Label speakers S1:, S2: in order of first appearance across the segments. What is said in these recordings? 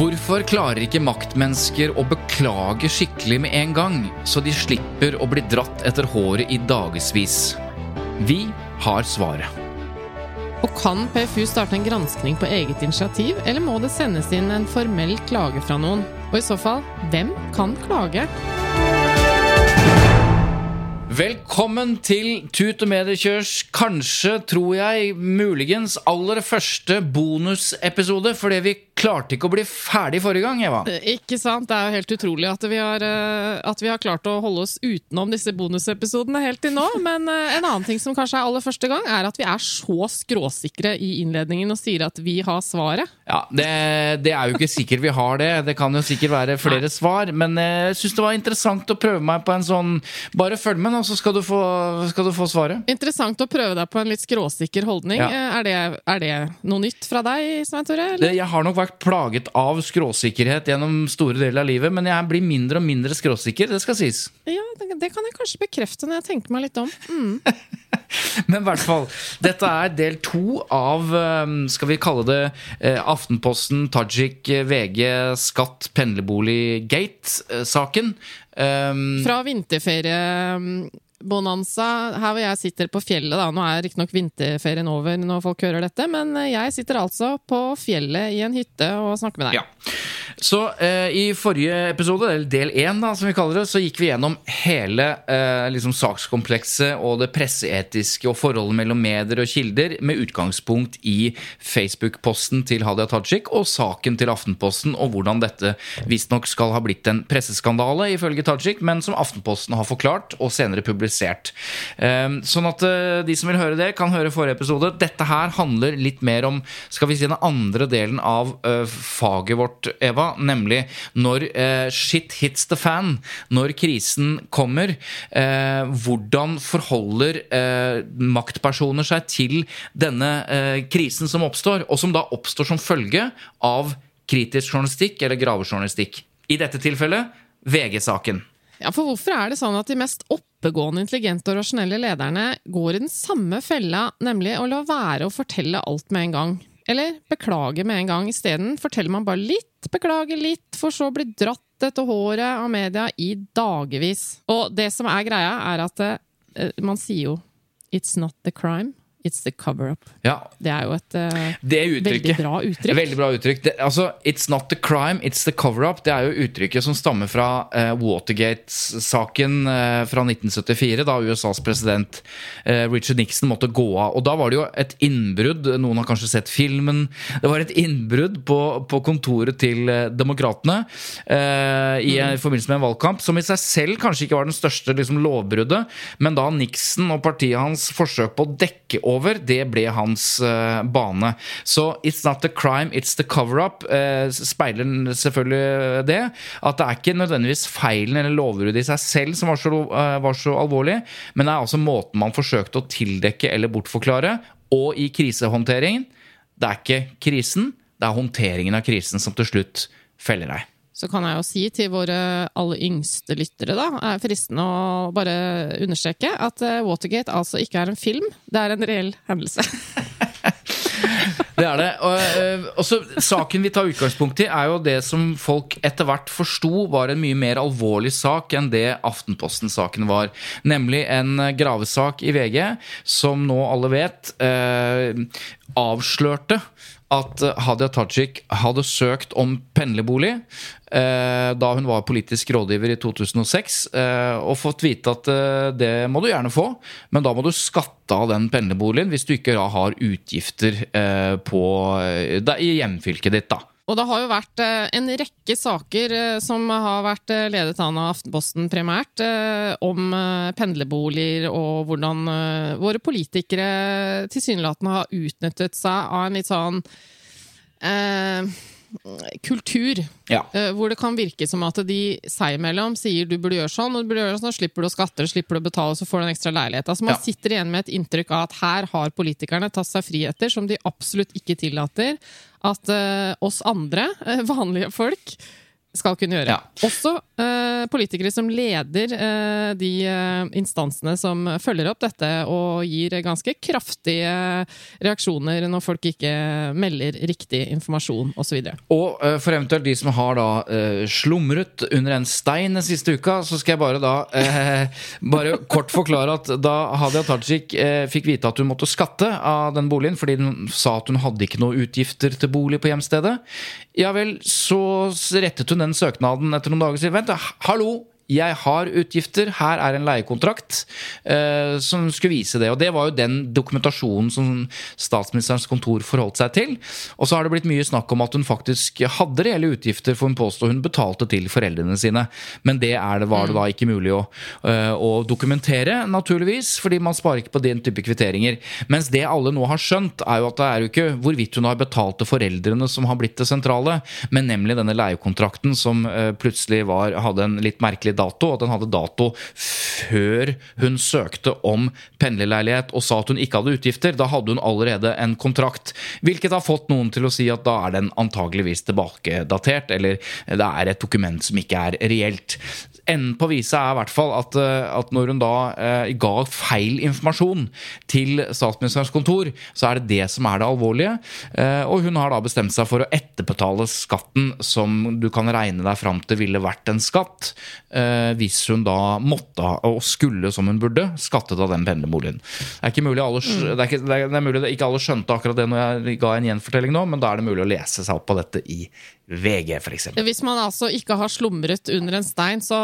S1: Hvorfor klarer ikke maktmennesker å beklage skikkelig med en gang, så de slipper å bli dratt etter håret i dagevis? Vi har svaret.
S2: Og kan PFU starte en granskning på eget initiativ, eller må det sendes inn en formell klage fra noen? Og i så fall, hvem kan klage?
S1: Velkommen til Tut og Mediekjørs kanskje, tror jeg, muligens aller første bonusepisode, fordi vi klarte ikke å bli ferdig forrige gang, Eva.
S2: Ikke sant? Det er jo helt utrolig at vi har, eh, at vi har klart å holde oss utenom disse bonusepisodene helt til nå. Men eh, en annen ting som kanskje er aller første gang, er at vi er så skråsikre i innledningen og sier at vi har svaret.
S1: Ja, det, det er jo ikke sikkert vi har det. Det kan jo sikkert være flere svar. Men jeg syns det var interessant å prøve meg på en sånn Bare følg med, nå, så skal du, få, skal du få svaret.
S2: Interessant å prøve deg på en litt skråsikker holdning.
S1: Ja.
S2: Eh, Er, det, er det noe nytt fra deg, Svein Tore?
S1: Jeg har nok vært plaget av skråsikkerhet gjennom store deler av livet, men jeg blir mindre og mindre skråsikker, det skal sies.
S2: Ja, det, det kan jeg kanskje bekrefte når jeg tenker meg litt om. Mm.
S1: Men i hvert fall, dette er del to av, um, skal vi kalle det, eh, Aftenposten, Tajik, eh, VG, Skatt, Pendlerbolig-gate-saken. Um,
S2: Fra vinterferiebonanza, her hvor jeg sitter på fjellet, da. Nå er riktignok vinterferien over når folk hører dette, men jeg sitter altså på fjellet i en hytte og snakker med deg.
S1: Ja. Så eh, i forrige episode, eller del én, som vi kaller det, så gikk vi gjennom hele eh, liksom sakskomplekset og det presseetiske og forholdet mellom medier og kilder med utgangspunkt i Facebook-posten til Hadia Tajik og saken til Aftenposten og hvordan dette visstnok skal ha blitt en presseskandale, ifølge Tajik, men som Aftenposten har forklart og senere publisert. Eh, sånn at eh, de som vil høre det, kan høre forrige episode. Dette her handler litt mer om skal vi si, den andre delen av eh, faget vårt, Eva, nemlig når eh, shit hits the fan, når krisen kommer. Eh, hvordan forholder eh, maktpersoner seg til denne eh, krisen som oppstår, og som da oppstår som følge av kritisk journalistikk eller gravejournalistikk. I dette tilfellet VG-saken.
S2: Ja, for hvorfor er det sånn at de mest oppegående, intelligente og rasjonelle lederne går i den samme fella, nemlig å la være å fortelle alt med en gang? Eller beklage med en gang. Isteden forteller man bare litt, beklager litt, for så å bli dratt etter håret av media i dagevis. Og det som er greia, er at det, man sier jo 'it's not the crime', it's the cover-up.
S1: Ja,
S2: Det er jo et uh,
S1: det
S2: veldig bra uttrykk.
S1: Veldig bra uttrykk. Det, altså, It's not the crime, it's the cover-up. Det er jo uttrykket som stammer fra uh, Watergate-saken uh, fra 1974, da USAs president Richard Nixon måtte gå av. Og da var det jo et innbrudd. Noen har kanskje sett filmen. Det var et innbrudd på, på kontoret til Demokratene i, i forbindelse med en valgkamp, som i seg selv kanskje ikke var den største liksom, lovbruddet, men da Nixon og partiet hans forsøk på å dekke over, det ble hans eh, bane. Så it's not the crime, it's the cover-up eh, speiler selvfølgelig det. At det er ikke nødvendigvis feilen eller lovbruddet i seg selv som var så, eh, var så alvorlig, men det er altså måten man forsøkte å tildekke eller bortforklare. Og i krisehåndteringen, det er ikke krisen, det er håndteringen av krisen som til slutt feller deg.
S2: Så kan jeg jo si til våre aller yngste lyttere, da, er fristende å bare understreke at eh, Watergate altså ikke er en film, det er en reell hendelse.
S1: Det er det. Og, øh, også, saken vi tar utgangspunkt i, er jo det som folk etter hvert forsto var en mye mer alvorlig sak enn det Aftenposten-saken var. Nemlig en gravesak i VG som nå alle vet eh, avslørte at Hadia Tajik hadde søkt om pendlerbolig eh, da hun var politisk rådgiver i 2006, eh, og fått vite at eh, det må du gjerne få, men da må du skatte av den pendlerboligen hvis du ikke da har utgifter eh, på, eh, i hjemfylket ditt. da.
S2: Og det har jo vært eh, en rekke saker eh, som har vært eh, ledet an av Aftenposten primært, om pendlerboliger og hvordan våre politikere tilsynelatende har utnyttet seg av en litt sånn eh, kultur.
S1: Ja.
S2: eh, hvor det kan virke som at de seg imellom sier du burde gjøre sånn, og du burde gjøre sånn, og slipper du å skatte, slipper du å betale, så får du en ekstra leilighet. Altså Man
S1: Ja.
S2: sitter igjen med et inntrykk av at her har politikerne tatt seg friheter som de absolutt ikke tillater at eh, oss andre, eh, vanlige folk, skal kunne gjøre.
S1: Ja.
S2: Også eh, politikere som leder eh, de eh, instansene som følger opp dette og gir ganske kraftige reaksjoner når folk ikke melder riktig informasjon osv.
S1: Og eh, for eventuelt de som har da eh, slumret under en stein den siste uka, så skal jeg bare da eh, bare kort forklare at da Hadia Tajik fikk vite at hun måtte skatte av den boligen fordi hun sa at hun hadde ikke noe utgifter til bolig på hjemstedet, ja vel, så rettet hun den søknaden etter noen dager og sier vent, hallo, jeg har utgifter, her er en leiekontrakt eh, som skulle vise det. Og det var jo den dokumentasjonen som statsministerens kontor forholdt seg til. Og så har det blitt mye snakk om at hun faktisk hadde reelle utgifter, for hun påstod hun betalte til foreldrene sine. Men det, det var det da ikke mulig å, eh, å dokumentere, naturligvis, fordi man sparer ikke på den type kvitteringer. Mens det alle nå har skjønt, er jo at det er jo ikke hvorvidt hun har betalt til foreldrene som har blitt det sentrale, men nemlig denne leiekontrakten som eh, plutselig var, hadde en litt merkelig dato, at den hadde dato før hun søkte om pendlerleilighet og sa at hun ikke hadde utgifter. Da hadde hun allerede en kontrakt, hvilket har fått noen til å si at da er den antageligvis tilbakedatert, eller det er et dokument som ikke er reelt. Enden på visa er i hvert fall at, eh, at når hun da eh, ga feil informasjon til statsministerens kontor, så er det det som er det alvorlige. Eh, og hun har da bestemt seg for å etterbetale skatten som du kan regne deg fram til ville vært en skatt, eh, hvis hun da måtte, og skulle som hun burde, skattet av den pendlerboligen. Det er ikke mulig alle, det er ikke, det er, det mulig ikke alle skjønte akkurat det når jeg ga en gjenfortelling nå, men da er det mulig å lese seg opp på dette i VG, f.eks.
S2: Hvis man altså ikke har slumret under en stein så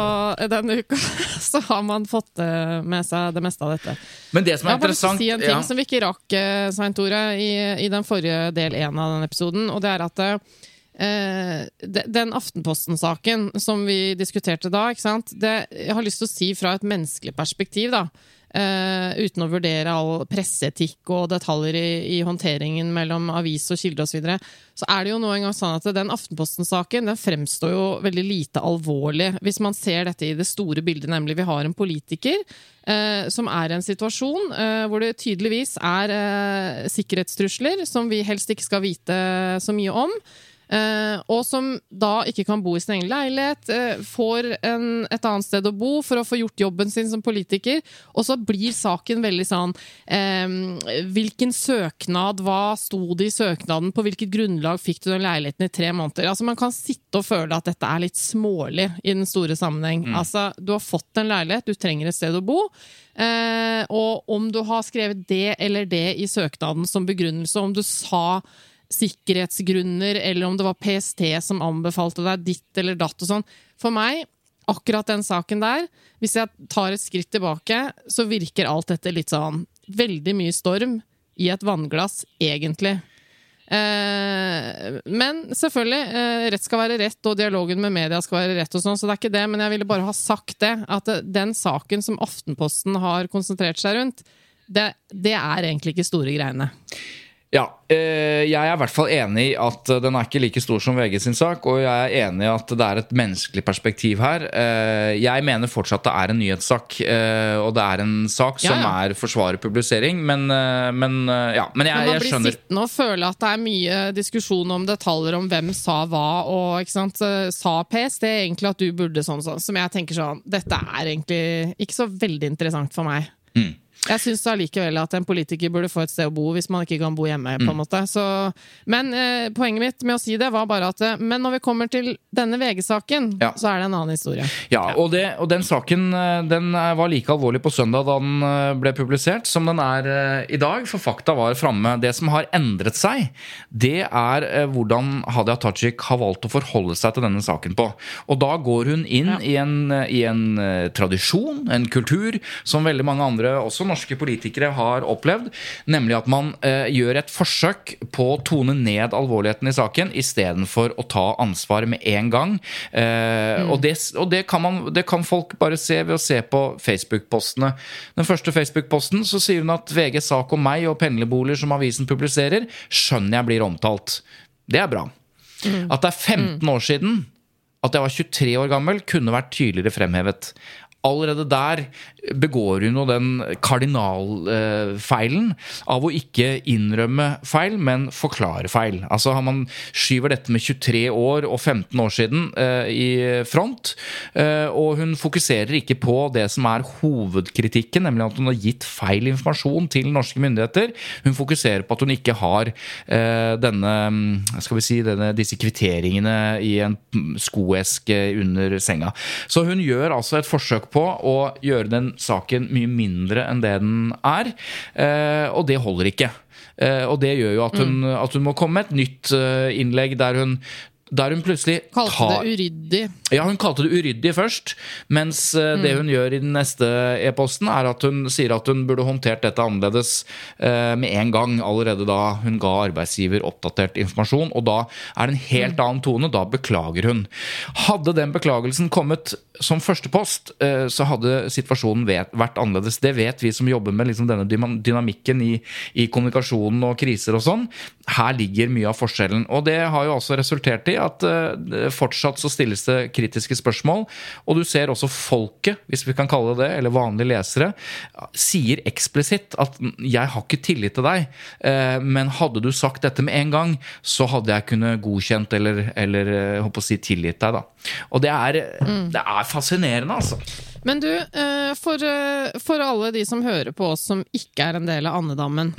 S2: denne uka, så har man fått eh, med seg det meste av dette.
S1: Men det som
S2: Jeg
S1: er
S2: har bare lyst til å si en ting
S1: ja.
S2: som vi ikke rakk, eh, Svein Tore, i, i den forrige del én av den episoden, og det er at eh, de- den Aftenposten-saken som vi diskuterte da? Det, jeg har lyst til å si fra et menneskelig perspektiv, da. Eh, uten å vurdere all presseetikk og detaljer i, i håndteringen mellom avis og kilde osv., så, videre, så er det jo nå engang sånn at den Aftenposten-saken den fremstår jo veldig lite alvorlig hvis man ser dette i det store bildet, nemlig vi har en politiker uh, som er i en situasjon uh, hvor det tydeligvis er sikkerhetstrusler som vi helst ikke skal vite så mye om. Eh, og som da ikke kan bo i sin egen leilighet, eh, får en, et annet sted å bo for å få gjort jobben sin som politiker. Og så blir saken veldig sånn eh, Hvilken søknad, hva sto det i søknaden, på hvilket grunnlag fikk du den leiligheten i tre måneder? Altså Man kan sitte og føle at dette er litt smålig i den store sammenheng. Altså, Du har fått en leilighet, du trenger et sted å bo. Eh, og om du har skrevet det eller det i søknaden som begrunnelse, om du sa sikkerhetsgrunner, eller om det var PST som anbefalte deg ditt eller datt og sånn. For meg, akkurat den saken der, hvis jeg tar et skritt tilbake, så virker alt dette litt sånn veldig mye storm i et vannglass, egentlig. Eh, men selvfølgelig, eh, rett skal være rett, og dialogen med media skal være rett, og sånn, så det er ikke det, men jeg ville bare ha sagt det, at eh, den saken som Aftenposten har konsentrert seg rundt, det, det er egentlig ikke store greiene.
S1: Ja, eh, jeg er i hvert fall enig i at eh, den er ikke like stor som VG sin sak, og jeg er enig i at det er et menneskelig perspektiv her. Eh, jeg mener fortsatt det er en nyhetssak, og det er en sak som
S2: ja.
S1: er forsvarer publisering, men, men ja. Men
S2: Men
S1: jeg,
S2: man blir sittende og føle at det er mye diskusjon om detaljer om hvem sa hva, og ikke sant, sa PST egentlig at du burde sånn sånn, som jeg tenker sånn, dette er egentlig ikke så veldig interessant for meg. Jeg syns allikevel at en politiker burde få et sted å bo hvis man ikke kan bo hjemme. på en
S1: Mm.
S2: måte. Så, men eh, poenget mitt med å si det var bare at eh, Men når vi kommer til denne VG-saken,
S1: Ja.
S2: så er det en annen historie.
S1: Ja, og, det, og den saken eh, den eh, var like alvorlig på søndag da den ble publisert, som den er eh, i dag, for fakta var framme. Det som har endret seg, det er eh, hvordan Hadia Tajik har valgt å forholde seg til denne saken på. Og da går hun inn
S2: Ja.
S1: i en, i en tradisjon, en kultur, som veldig mange andre, også norske politikere, har opplevd, nemlig at man eh, gjør et forsøk på å tone ned alvorligheten i saken istedenfor å ta ansvar med en gang. Eh, og det, og det, kan man, det kan folk bare se ved å se på Facebook-postene. Den første Facebook-posten så sier hun at VGs sak om meg og pendlerboliger som avisen publiserer, skjønner jeg blir omtalt. Det er bra. At det er 15 år siden at jeg var 23 år gammel, kunne vært tydeligere fremhevet. Allerede der begår hun jo den kardinalfeilen av å ikke innrømme feil, men forklare feil. Altså Man skyver dette med 23 år og 15 år siden eh, i front, eh, og hun fokuserer ikke på det som er hovedkritikken, nemlig at hun har gitt feil informasjon til norske myndigheter. Hun fokuserer på at hun ikke har eh, denne, mm, skal vi si, denne, disse kvitteringene i en skoeske under senga. Så hun gjør altså et forsøk på å gjøre den saken mye mindre enn det den er, eh, og det holder ikke. Eh, og det gjør jo at hun, at hun må komme med et nytt eh, innlegg der hun der hun plutselig
S2: Kalte
S1: tar
S2: det uryddig.
S1: ja, hun kalte det uryddig først, mens mm. det hun gjør i den neste e-posten, er at hun sier at hun burde håndtert dette annerledes eh, med en gang, allerede da hun ga arbeidsgiver oppdatert informasjon. Og da er det en helt annen tone, da beklager hun. Hadde den beklagelsen kommet som første post, eh, så hadde situasjonen vet, vært annerledes. Det vet vi som jobber med liksom denne dynamikken i, i kommunikasjonen og kriser og sånn. Her ligger mye av forskjellen. Og det har jo også resultert i at eh, fortsatt så stilles det kritiske spørsmål. Og du ser også folket, hvis vi kan kalle det det, eller vanlige lesere, sier eksplisitt at 'jeg har ikke tillit til deg', eh, men hadde du sagt dette med en gang, så hadde jeg kunnet godkjent eller, eller eh, håper å si tilgitt deg. da. Og det er, det er fascinerende, altså.
S2: Men du, eh, for, eh, for alle de som hører på oss som ikke er en del av andedammen,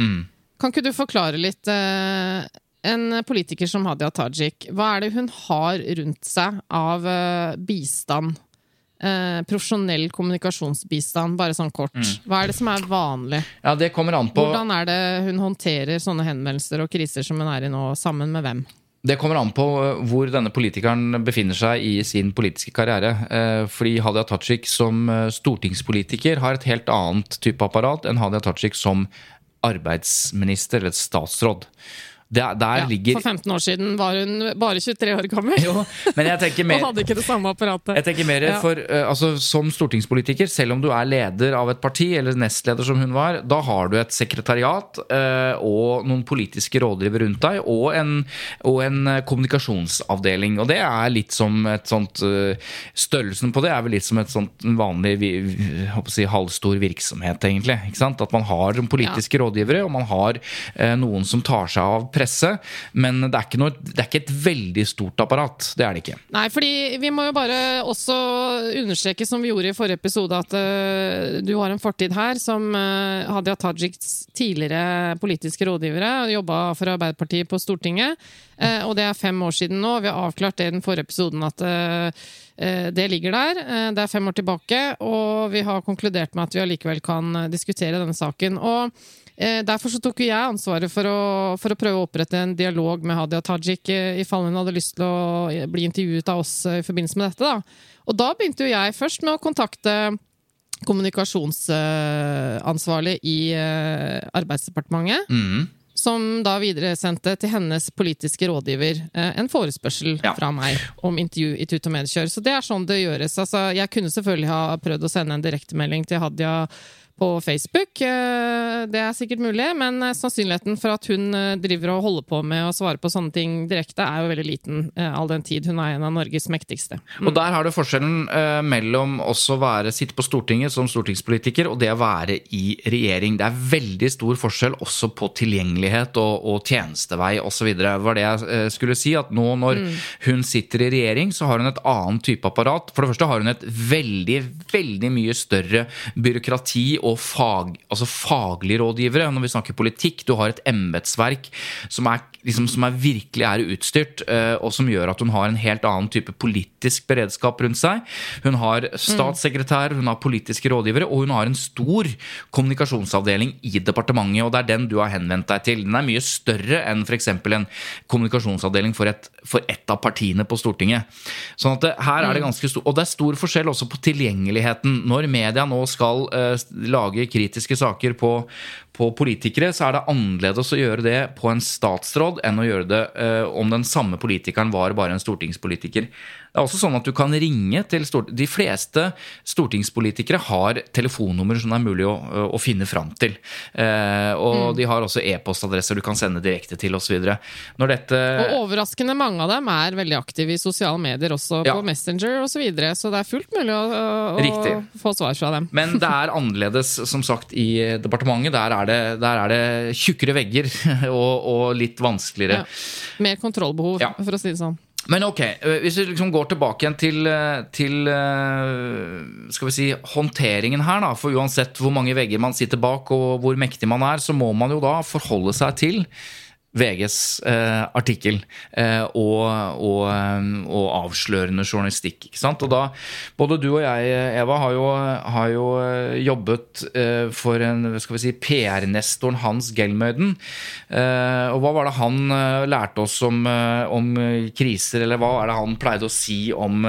S2: kan ikke du forklare litt eh, En politiker som Hadia Tajik, hva er det hun har rundt seg av eh, bistand? Eh, profesjonell kommunikasjonsbistand, bare sånn kort. Hva er det som er vanlig?
S1: Ja, Det kommer an på
S2: Hvordan er det hun håndterer sånne henvendelser og kriser som hun er i nå, sammen med hvem?
S1: Det kommer an på eh, hvor denne politikeren befinner seg i sin politiske karriere. Eh, Fordi Hadia Tajik som stortingspolitiker har et helt annet type apparat enn Hadia Tajik som arbeidsminister eller statsråd. Der, der
S2: Ja,
S1: ligger
S2: For 15 år siden var hun bare 23 år gammel
S1: Jo, mer
S2: og hadde ikke det samme apparatet.
S1: Jeg tenker mer
S2: Ja.
S1: for, eh, altså Som stortingspolitiker, selv om du er leder av et parti, eller nestleder som hun var, da har du et sekretariat eh, og noen politiske rådgivere rundt deg, og en, og en eh, kommunikasjonsavdeling. Og det er litt som et sånt Størrelsen på det er vel litt som et sånt vanlig si, halvstor virksomhet, egentlig. At man har politiske rådgivere, og man har noen som tar seg av presse, men det er, noe, det er ikke et veldig stort apparat. Det er det ikke.
S2: Nei, fordi vi må jo bare også understreke, som vi gjorde i forrige episode, at uh, du har en fortid her som uh, Hadia Tajiks tidligere politiske rådgivere. Jobba for Arbeiderpartiet på Stortinget. Uh, og det er fem år siden nå. Vi har avklart det i den forrige episoden at det ligger der. Det er fem år tilbake, og vi har konkludert med at vi allikevel kan diskutere denne saken. Og Derfor så tok jeg ansvaret for å, for å prøve å opprette en dialog med Hadia Tajik eh, i fall hun hadde lyst til å bli intervjuet av oss eh, i forbindelse med dette. Da. Og da begynte jo jeg først med å kontakte kommunikasjonsansvarlig i Arbeidsdepartementet. Arbeidsdepartementet. Som da videresendte til hennes politiske rådgiver eh, en forespørsel
S1: Ja.
S2: fra meg om intervju i Tut og Medkjør. Så det er sånn det gjøres. Altså, jeg kunne selvfølgelig ha prøvd å sende en direktemelding til Hadia på Facebook. Eh, Det er sikkert mulig, men eh, sannsynligheten for at hun eh, driver og holder på med å svare på sånne ting direkte, er jo veldig liten, all den tid hun er en av Norges mektigste.
S1: Og der har du forskjellen mellom også å sitte på Stortinget som stortingspolitiker og det å være i regjering. Det er veldig stor forskjell også på tilgjengelighet og, og tjenestevei osv. Var det jeg skulle si, at nå når hun sitter i regjering, så har hun et annet type apparat. For det første har hun et veldig, veldig mye større byråkrati og fag, altså faglige rådgivere. Når vi snakker politikk, du har et embetsverk som, er, liksom, som er virkelig er utstyrt, eh, og som gjør at hun har en helt annen type politisk beredskap rundt seg. Hun har statssekretær, hun har politiske rådgivere, og hun har en stor kommunikasjonsavdeling i departementet. Og det er den du har henvendt deg til. Den er mye større enn f.eks. en kommunikasjonsavdeling for et, for et, av partiene på Stortinget. Sånn at det, her er det ganske stor, Og det er stor forskjell også på tilgjengeligheten. Når media nå skal uh, lage kritiske saker på, på, politikere, så er det annerledes å gjøre det på en statsråd enn å gjøre det eh, om den samme politikeren var bare en stortingspolitiker. Det er også sånn at du kan ringe til stort, De fleste stortingspolitikere har telefonnummer som det er mulig å, å finne fram til. Eh, og mm. de har også e-postadresser du kan sende direkte til osv.
S2: Og overraskende mange av dem er veldig aktive i sosiale medier, også ja. på Messenger osv. Så, videre, så det er fullt mulig å, å få svar fra dem.
S1: Men det er annerledes, som sagt, i departementet. Der er det, der er det tjukkere vegger og, og litt vanskeligere.
S2: Ja. Mer kontrollbehov, ja. for å si det sånn.
S1: Men ok, eh, hvis vi liksom går tilbake igjen til, eh, til, eh, skal vi si, håndteringen her, da. For uansett hvor mange vegger man sitter bak og hvor mektig man er, så må man jo da forholde seg til VGs eh, artikkel eh, og, og, eh, og, avslørende journalistikk. ikke sant? Og da, Både du og jeg, Eva, har jo, har jo eh, jobbet eh, for en, skal vi si, PR-nestoren Hans Gelmøyden. Eh, og hva var det han lærte oss om, om, kriser, eller hva er det han pleide å si om,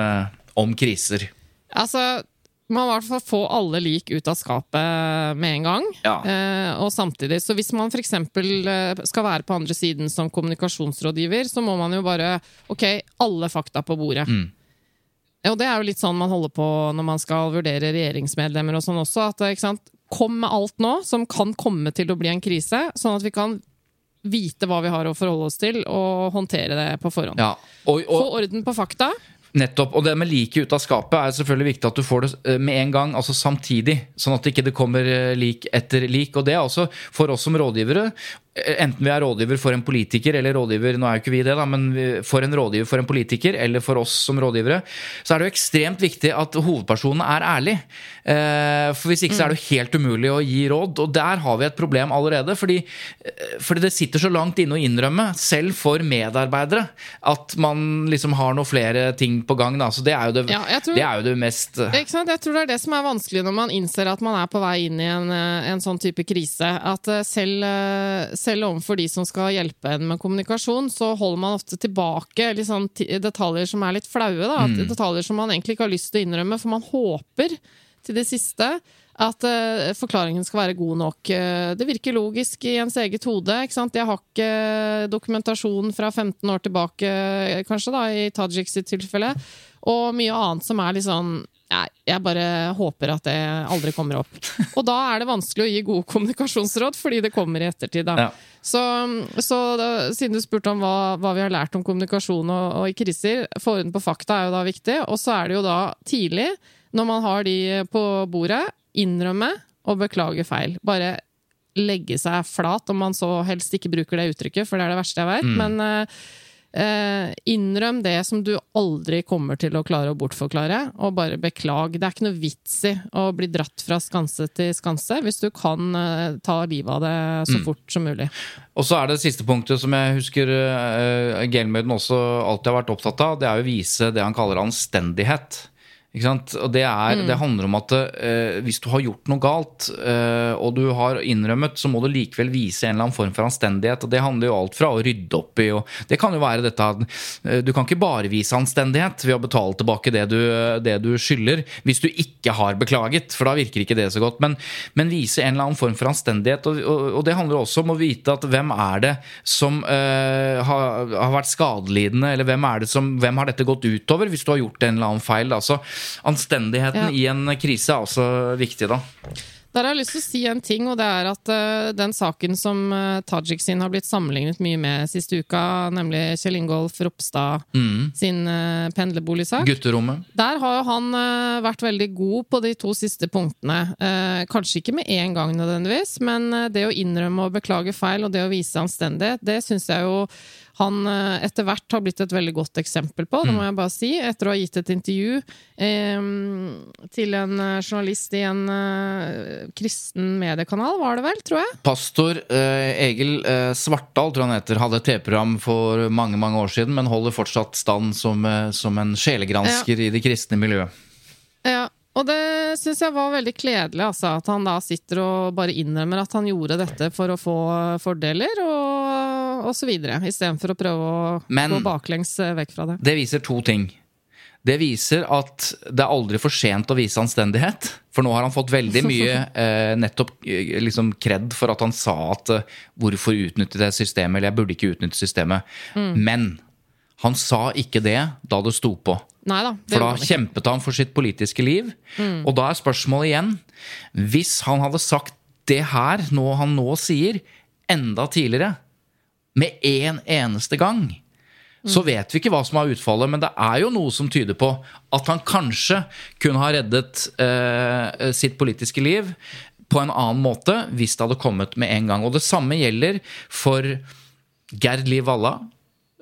S1: om kriser?
S2: Altså, man må i hvert fall få alle lik ut av skapet med en gang. Ja. Eh, og samtidig, så hvis man f.eks. Eh, skal være på andre siden som kommunikasjonsrådgiver, så må man jo bare Ok, alle fakta på bordet. Mm. Og det er jo litt sånn man holder på når man skal vurdere regjeringsmedlemmer og sånn også. at sant, Kom med alt nå som kan komme til å bli en krise, sånn at vi kan vite hva vi har å forholde oss til, og håndtere det på forhånd. Ja. Og, og, Få orden på fakta.
S1: Nettopp. Og det med liket ut av skapet er selvfølgelig viktig at du får det eh, med en gang, altså samtidig. Sånn at det ikke kommer eh, lik etter lik. Og det er også for oss som rådgivere enten vi er rådgiver for en politiker eller rådgiver nå er jo ikke vi det da, men for en rådgiver for en politiker eller for oss som rådgivere, så er det jo ekstremt viktig at hovedpersonen er ærlig. Eh, for Hvis ikke så er det jo helt umulig å gi råd. Og der har vi et problem allerede. Fordi, eh, fordi det sitter så langt inne å innrømme, selv for medarbeidere, at man liksom har noen flere ting på gang. Da. Så det er jo det, ja, tror, det, er jo det mest
S2: sant? Jeg tror det er det som er vanskelig når man innser at man er på vei inn i en, en sånn type krise. At selv, selv overfor de som skal hjelpe en med kommunikasjon, så holder man ofte tilbake liksom, detaljer som er litt flaue. Da. Mm. Detaljer som man egentlig ikke har lyst til å innrømme, for man håper til det siste at uh, forklaringen skal være god nok. Uh, det virker logisk i ens eget hode. ikke sant? Jeg har ikke dokumentasjon fra 15 år tilbake, kanskje, da, i Tajik sitt tilfelle. Og mye annet som er litt sånn jeg bare håper at det aldri kommer opp. Og da er det vanskelig å gi gode kommunikasjonsråd, fordi det kommer i ettertid. Ja. Så, så da, siden du spurte om hva, hva, vi har lært om kommunikasjon og, og i kriser, få orden på fakta er jo da viktig. Og så er det jo da tidlig, når man har de på bordet, innrømme og beklage feil. Bare legge seg flat, om man så helst ikke bruker det uttrykket, for det er det verste jeg vet. Mm. Men uh, Eh, innrøm det som du aldri kommer til å klare å bortforklare, og bare beklag. Det er ikke noe vits i å bli dratt fra skanse til skanse hvis du kan eh, ta livet av det så mm. fort som mulig.
S1: Og så er det siste punktet som jeg husker eh, Gelmøyden også alltid har vært opptatt av, det er å vise det han kaller anstendighet. Og det, er, mm. det, handler om at uh, hvis du har gjort noe galt, uh, og du har innrømmet, så må du likevel vise en eller annen form for anstendighet. Og det handler jo alt fra å rydde opp i og Det kan jo være dette uh, Du kan ikke bare vise anstendighet ved å betale tilbake det du, det du, skylder, hvis du ikke har beklaget, for da virker ikke det så godt. Men, men vise en eller annen form for anstendighet. Og, og, og, det handler også om å vite at hvem er det som har, har, vært skadelidende, eller hvem er det som, hvem har dette gått utover, hvis du har gjort en eller annen feil. Altså, anstendigheten ja. i en krise er også viktig, da.
S2: Der har jeg lyst til å si en ting, og det er at uh, den saken som uh, Tajik sin har blitt sammenlignet mye med siste uka, nemlig Kjell Ingolf Ropstad mm. sin uh, pendlerboligsak
S1: Gutterommet.
S2: Der har jo han uh, vært veldig god på de to siste punktene. kanskje ikke med en gang nødvendigvis, men det å innrømme og beklage feil og det å vise anstendighet, det syns jeg jo han eh, etter hvert har blitt et veldig godt eksempel på, det må mm. jeg bare si, etter å ha gitt et intervju eh, til en eh, journalist i en, eh, kristen mediekanal, var det vel, tror jeg.
S1: Pastor eh, Egil eh, Svartdal, tror jeg han heter, hadde et TV-program for mange mange år siden, men holder fortsatt stand som, som en sjelegransker i det kristne miljøet.
S2: Ja, og det syns jeg var veldig kledelig, altså, at han da sitter og bare innrømmer at han gjorde dette for å få fordeler, og, og så videre, istedenfor å prøve å
S1: Men-
S2: gå baklengs eh, vekk fra det.
S1: Det viser to ting. Det viser at det er aldri for sent å vise anstendighet. For nå har han fått veldig mye eh, nettopp eh, liksom kred for at han sa at eh, hvorfor utnytte det systemet, eller jeg burde ikke utnytte systemet. Men han sa ikke det da det sto på.
S2: Neida, det
S1: For da kjempet han for sitt politiske liv. Og da er spørsmålet igjen Hvis han hadde sagt det her, nå han nå sier, enda tidligere, med en eneste gang, så vet vi ikke hva som er utfallet, men det er jo noe som tyder på at han kanskje kunne ha reddet eh, sitt politiske liv på en annen måte hvis det hadde kommet med en gang. Og det samme gjelder for Gerd Liv Valla.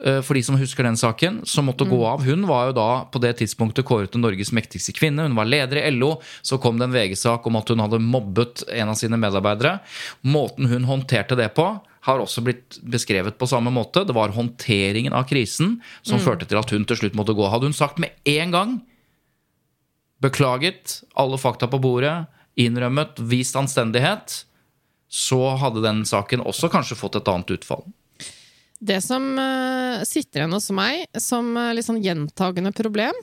S1: eh, For de som husker den saken, som måtte gå av. Hun var jo da på det tidspunktet kåret til Norges mektigste kvinne. Hun var leder i LO. Så kom det en VG-sak om at hun hadde mobbet en av sine medarbeidere. Måten hun håndterte det på, har også blitt beskrevet på samme måte. Det var håndteringen av krisen som førte til at hun til slutt måtte gå. Hadde hun sagt med en gang beklaget, alle fakta på bordet, innrømmet, vist anstendighet, så hadde den saken også kanskje fått et annet utfall.
S2: Det som eh, sitter igjen hos meg som uh, litt sånn gjentagende problem,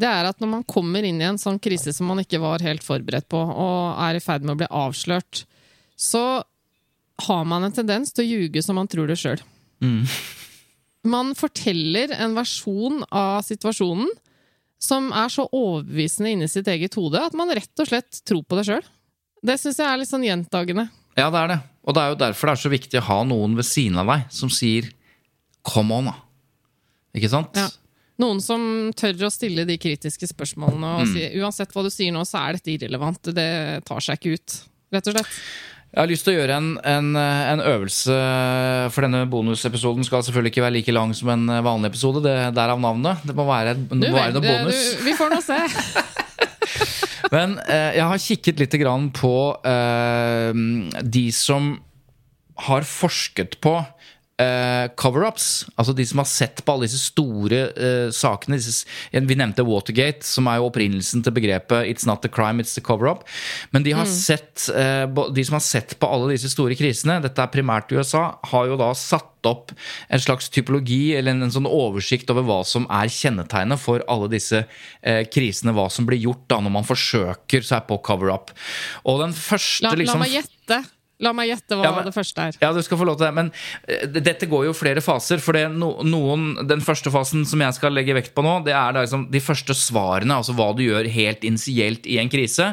S2: det er at når man kommer inn i en sånn krise som man ikke var helt forberedt på, og er i ferd med å bli avslørt, så har man en tendens til å ljuge som man tror det sjøl. Man forteller en versjon av situasjonen som er så overbevisende inni sitt eget hode at man rett og slett tror på det sjøl. Det syns jeg er litt sånn gjentagende.
S1: Ja, det er det. Og det er jo derfor det er så viktig å ha noen ved siden av deg som sier 'come on', da. Ikke sant?
S2: Ja. Noen som tør å stille de kritiske spørsmålene og si uansett hva du sier nå, så er dette irrelevant. Det tar seg ikke ut, rett og slett.
S1: Jeg har lyst til å gjøre en, en, en øvelse, for denne bonusepisoden skal selvfølgelig ikke være like lang som en vanlig episode. Det Derav navnet. Det må være, det må være noe bonus.
S2: du, vi får nå se.
S1: Men eh, jeg har kikket litt grann på eh, de som har forsket på eh, cover-ups. Altså de som har sett på alle disse store uh, sakene. Disse, vi nevnte Watergate, som er jo opprinnelsen til begrepet 'it's not the crime, it's the cover-up'. Men de, har sett, uh, de som har sett på alle disse store krisene, dette er primært i USA, har jo da satt opp en slags typologi eller en, en sånn oversikt over hva som er kjennetegnet for alle disse eh, krisene. Hva som blir gjort da når man forsøker seg på cover-up. Og den første
S2: La, la
S1: liksom
S2: meg gjette. La meg gjette hva
S1: Ja, men-
S2: det første er.
S1: ja, du skal få lov til det. Men uh, dette går jo flere faser. For det no, noen, den første fasen som jeg skal legge vekt på nå, det er liksom de første svarene. Altså hva du gjør helt initielt i en krise.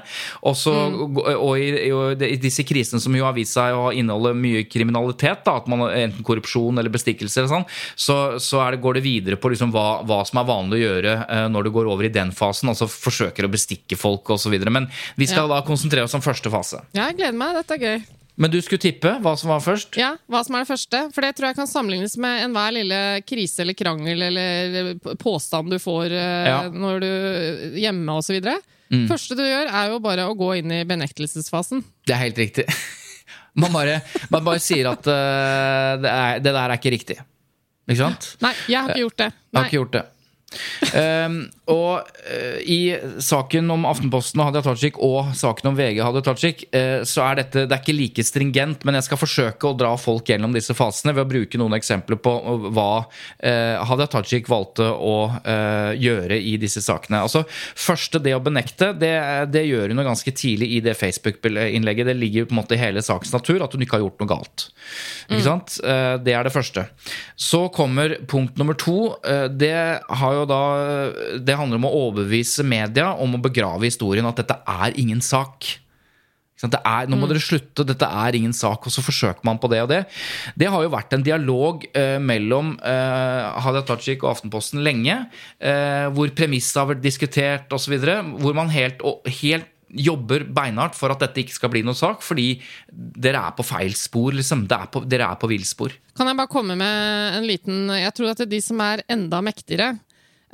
S1: Også, Og i, i, i disse krisene som jo har vist seg å inneholde mye kriminalitet, da, at man enten korrupsjon eller bestikkelse, eller sånn, så, så det, går det videre på liksom hva, hva som er vanlig å gjøre uh, når du går over i den fasen. Altså forsøker å bestikke folk osv. Men vi skal da konsentrere oss om første fase.
S2: Ja, jeg gleder meg. Dette er gøy.
S1: Men du skulle tippe hva som var først?
S2: Ja, Hva som er det første? For det tror jeg kan sammenlignes med enhver lille krise eller krangel eller påstand du får eh,
S1: Ja.
S2: når du hjemme osv.
S1: Mm.
S2: første du gjør, er jo bare å gå inn i benektelsesfasen.
S1: Det er helt riktig. Man bare, man bare sier at uh, det, er, det der er ikke riktig. Ikke sant?
S2: Nei, jeg har ikke gjort det.
S1: Jeg har ikke gjort det. Um, og eh, i saken om Aftenposten og Hadia Tajik og saken om VG Hadia Tajik, eh, så er dette det er ikke like stringent, men jeg skal forsøke å dra folk gjennom disse fasene ved å bruke noen eksempler på eh, hva eh, Hadia Tajik valgte å eh, gjøre i disse sakene. Altså, Første, det å benekte, det, det gjør hun ganske tidlig i det Facebook-innlegget. Det ligger jo på en måte i hele sakens natur at hun ikke har gjort noe galt. Ikke sant? Eh, Det er det første. Så kommer punkt nummer to. Det, har jo da, det handler om å overbevise media om å begrave historien at dette er ingen sak. Det er, nå må dere slutte, dette er ingen sak. Og så forsøker man på det og det. Det har jo vært en dialog eh, mellom eh, Hadia Tajik og Aftenposten lenge, eh, hvor premisset har vært diskutert osv. Hvor man helt, og, helt jobber beinhardt for at dette ikke skal bli noen sak, fordi dere er på feil spor, liksom. Det er på, dere er på villspor.
S2: Kan jeg bare komme med en liten Jeg tror at de som er enda mektigere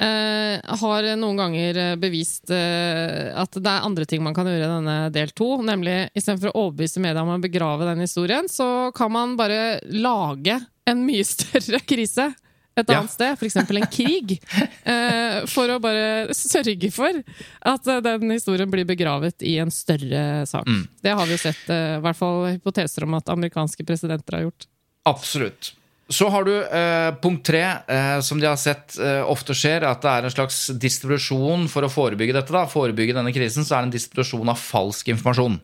S2: eh, har noen ganger eh, bevist eh, at det er andre ting man kan gjøre i denne del to. Nemlig istedenfor å overbevise media om å begrave den historien, så kan man bare lage en mye større krise et
S1: Ja.
S2: annet sted, f.eks. en krig, eh, for å bare sørge for at den historien blir begravet i en større sak.
S1: Mm.
S2: Det har vi jo sett, i hvert fall hypoteser om at amerikanske presidenter har gjort.
S1: Absolutt. Så har du eh, punkt tre, eh, som de har sett eh, ofte skjer, at det er en slags distribusjon for å forebygge dette. da, Forebygge denne krisen, så er det en distribusjon av falsk informasjon.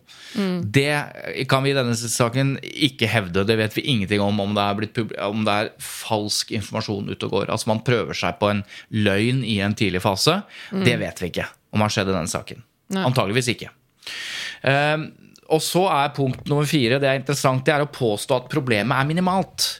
S1: Det kan vi i denne saken ikke hevde. Det vet vi ingenting om om det er, blitt, om det er falsk informasjon ute og går. Altså Man prøver seg på en løgn i en tidlig fase. Det vet vi ikke om har skjedd i denne saken.
S2: Nei.
S1: Antageligvis ikke. Eh, og så er punkt nummer fire, det er interessant, det er å påstå at problemet er minimalt.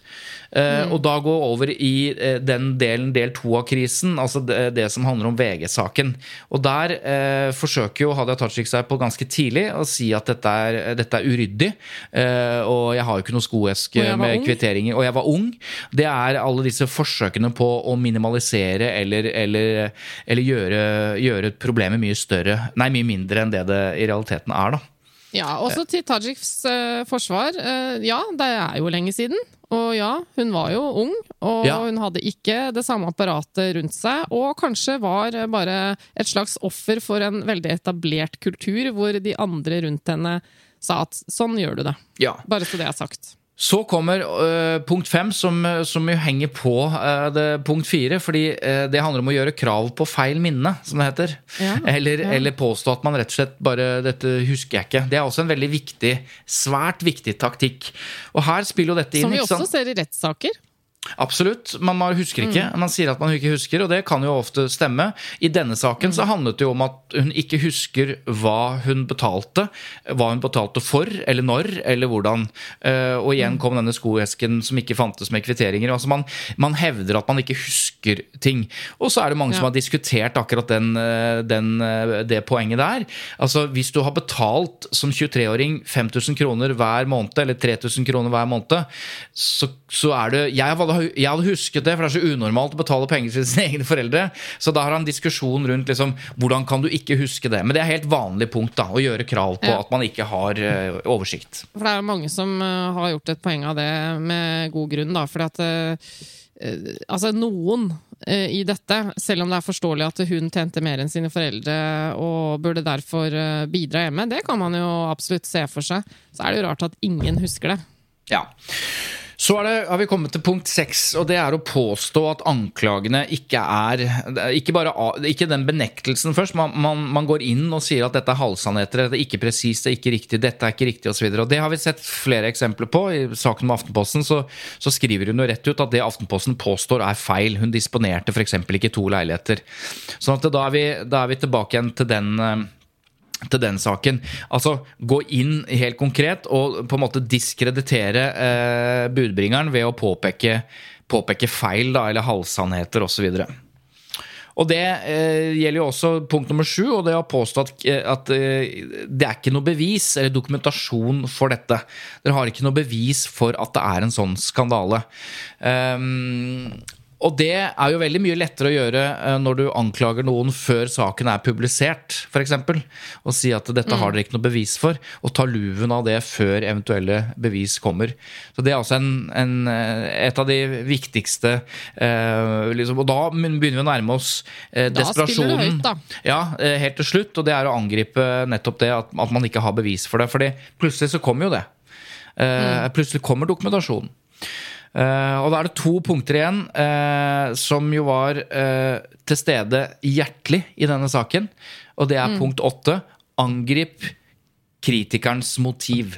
S1: Eh, Og da gå over i eh, den delen, del to av krisen, altså det, det som handler om VG-saken. Og der eh, forsøker jo Hadia Tajik seg på ganske tidlig å si at dette er, dette er uryddig. Eh, og jeg har jo ikke noe skoeske med
S2: ung.
S1: kvitteringer. Og jeg var ung. Det er alle disse forsøkene på å minimalisere eller, eller, eller gjøre, gjøre problemet mye større Nei, mye mindre enn det det i realiteten er, da.
S2: Ja, også til Tajiks uh, forsvar. Uh, ja, det er jo lenge siden. Og ja, hun var jo ung, og
S1: Ja.
S2: hun hadde ikke det samme apparatet rundt seg. Og kanskje var bare et slags offer for en veldig etablert kultur, hvor de andre rundt henne sa at sånn gjør du det.
S1: Ja.
S2: Bare så det er sagt.
S1: Så kommer uh, punkt fem, som, som jo henger på uh, det, punkt fire. Fordi uh, det handler om å gjøre krav på feil minne, som det heter.
S2: Ja,
S1: eller,
S2: ja.
S1: eller påstå at man rett og slett bare Dette husker jeg ikke. Det er også en veldig viktig, svært viktig taktikk. Og her spiller jo dette inn.
S2: Som vi også ser i rettssaker.
S1: Absolutt. Man husker ikke.
S2: Mm.
S1: Man sier at man ikke husker, og det kan jo ofte stemme. I denne saken
S2: Mm.
S1: så handlet det jo om at hun ikke husker hva hun betalte. Hva hun betalte for, eller når, eller hvordan. Eh, Og igjen
S2: Mm.
S1: kom denne skoesken som ikke fantes med kvitteringer. Altså man, man hevder at man ikke husker ting. Og så er det mange som har diskutert akkurat den, eh, den, eh, det poenget der. Altså Hvis du har betalt som 23-åring 5000 kroner hver måned, eller 3000 kroner hver måned, så, så er det jeg hadde, jeg hadde husket det, for det er så unormalt å betale penger til sine egne foreldre. Så da har han diskusjon rundt liksom, hvordan kan du ikke huske det. Men det er helt vanlig punkt da, å gjøre krav på
S2: Ja.
S1: at man ikke har uh, oversikt.
S2: For det er mange som uh, har gjort et poeng av det med god grunn, da. Fordi at eh, Altså, noen i dette, selv om det er forståelig at hun tjente mer enn sine foreldre og burde derfor bidra hjemme, det kan man jo absolutt se for seg. Så er det jo rart at ingen husker det.
S1: Ja. Så det, har vi kommet til punkt seks, og det er å påstå at anklagene ikke er Ikke, bare, ikke den benektelsen først. Man, man, man går inn og sier at dette er halvsannheter, dette er ikke presist, det er ikke riktig, dette er ikke riktig osv. Det har vi sett flere eksempler på. I saken med Aftenposten så, så skriver hun jo rett ut at det Aftenposten påstår er feil. Hun disponerte f.eks. ikke to leiligheter. Sånn at da er vi, da er vi tilbake igjen til den eh, til den saken. Altså gå inn helt konkret og på en måte diskreditere eh, budbringeren ved å påpeke, påpeke feil da, eller halvsannheter osv. Og det eh, gjelder jo også punkt nummer sju, og det å påstå at, eh, at eh, det er ikke noe bevis eller dokumentasjon for dette. Dere har ikke noe bevis for at det er en sånn skandale. Um, og det er jo veldig mye lettere å gjøre eh, når du anklager noen før saken er publisert, f.eks. Og si at dette har dere ikke noe bevis for, og ta luven av det før eventuelle bevis kommer. Så det er altså en, en, eh, et av de viktigste eh, liksom, Og da begynner vi å nærme oss eh,
S2: Da spiller det
S1: desperasjonen.
S2: høyt, da.
S1: Ja, eh, helt til slutt, og det er å angripe nettopp det at, at man ikke har bevis for det. Fordi plutselig så kommer jo det. Eh, Plutselig kommer dokumentasjonen. Eh, og da er det to punkter igjen uh, som jo var uh, til stede hjertelig i denne saken. Og det er punkt åtte. Angrip kritikerens motiv.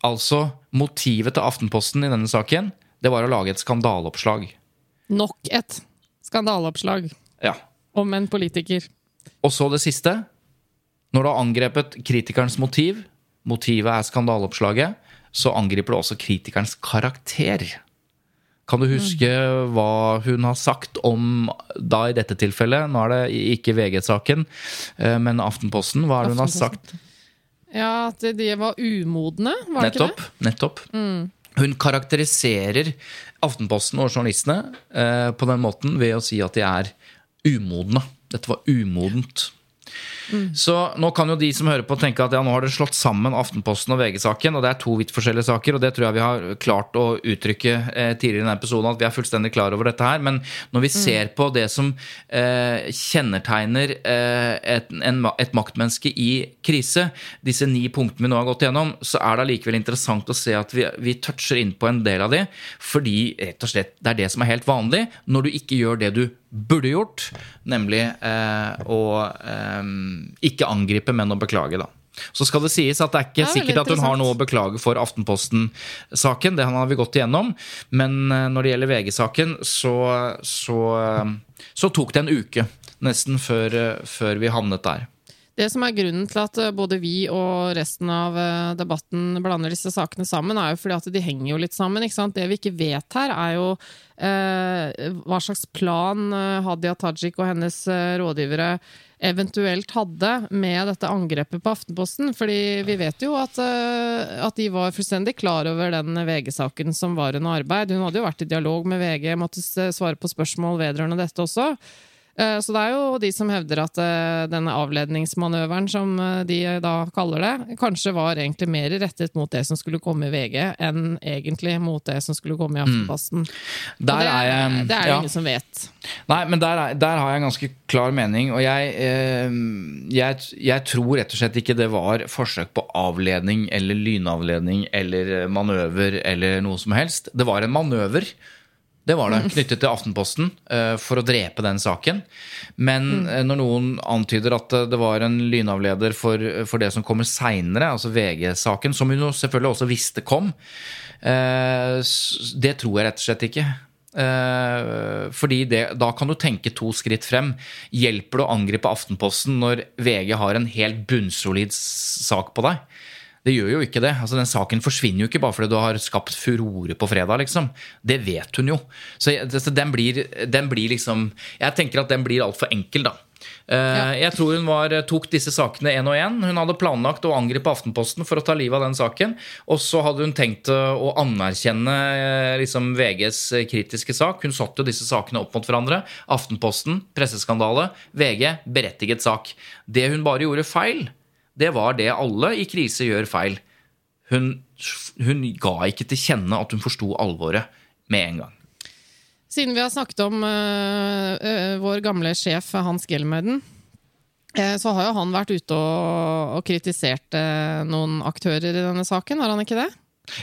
S1: Altså, motivet til Aftenposten i denne saken, det var å lage et skandaleoppslag.
S2: Nok et skandaleoppslag
S1: Ja.
S2: om en politiker.
S1: Og så det siste. Når du har angrepet kritikerens motiv, motivet er skandaleoppslaget, så angriper du også kritikerens karakter. Kan du huske hva hun har sagt om, da i dette tilfellet, nå er det ikke VG-saken, eh, men Aftenposten, hva er det hun har sagt?
S2: Ja, at de var umodne, var det
S1: Nettopp.
S2: ikke det?
S1: nettopp. hun karakteriserer Aftenposten og journalistene eh, på den måten ved å si at de er umodne. Dette var umodent. Så nå kan jo de som hører på tenke at ja, nå har dere slått sammen Aftenposten og VG-saken, og det er to vidt forskjellige saker, og det tror jeg vi har klart å uttrykke eh, tidligere i denne episoden, at vi er fullstendig klar over dette her. Men når vi ser på det som eh, kjennetegner eh, et, en, et maktmenneske i krise, disse ni punktene vi nå har gått gjennom, så er det allikevel interessant å se at vi, vi toucher inn på en del av de, fordi rett og slett det er det som er helt vanlig. Når du ikke gjør det du burde gjort, nemlig eh, å eh, ikke angripe, men å beklage, da. Så skal det sies at det er ikke
S2: er
S1: sikkert at hun har noe å beklage for Aftenposten-saken. Det har vi gått igjennom. Men eh, når det gjelder VG-saken, så, så, eh, så tok det en uke nesten før, eh, før vi havnet der.
S2: Det som er grunnen til at eh, både vi og resten av eh, debatten blander disse sakene sammen, er jo fordi at de henger jo litt sammen. ikke sant? Det vi ikke vet her, er jo eh, hva slags plan eh, Hadia Tajik og hennes rådgivere eventuelt hadde med dette angrepet på Aftenposten. Fordi vi vet jo at, at de var fullstendig klar over den VG-saken som var under arbeid. Hun hadde jo vært i dialog med VG, måtte svare på spørsmål vedrørende dette også. Eh, Så det er jo de som hevder at eh, denne avledningsmanøveren, som eh, de da kaller det, kanskje var egentlig mer rettet mot det som skulle komme i VG, enn egentlig mot det som skulle komme i Aftenposten. Mm.
S1: Der
S2: det,
S1: er jeg
S2: det er det
S1: ja.
S2: ingen som vet.
S1: Nei, men der, er, der har jeg en ganske klar mening. Og jeg, jeg, jeg tror rett og slett ikke det var forsøk på avledning eller lynavledning eller manøver eller noe som helst. Det var en manøver. Det var det, knyttet til Aftenposten, eh, for å drepe den saken. Men eh, når noen antyder at eh, det var en lynavleder for, for det som kommer seinere, altså VG-saken, som hun selvfølgelig også visste kom, det tror jeg rett og slett ikke. Fordi det, da kan du tenke to skritt frem. Hjelper det å angripe Aftenposten når VG har en helt bunnsolid sak på deg? Det gjør jo ikke det. Altså, den saken forsvinner jo ikke bare fordi du har skapt furore på fredag, liksom. Det vet hun jo. Så så den blir, den blir liksom Jeg tenker at den blir altfor enkel, da. Ja. Jeg tror hun var, tok disse sakene én og én. Hun hadde planlagt å angripe Aftenposten for å ta livet av den saken. Og så hadde hun tenkt eh, å anerkjenne eh, liksom, VGs kritiske sak. Hun satte jo disse sakene opp mot hverandre. Aftenposten, presseskandale. VG, berettiget sak. Det hun bare gjorde feil, det var det alle i krise gjør feil. Hun, hun ga ikke til kjenne at hun forsto alvoret med en gang.
S2: Siden vi har snakket om øh, øh, vår gamle sjef Hans Gelmøyden, eh, så har jo han vært ute og, og kritisert eh, noen aktører i denne saken, har han ikke det?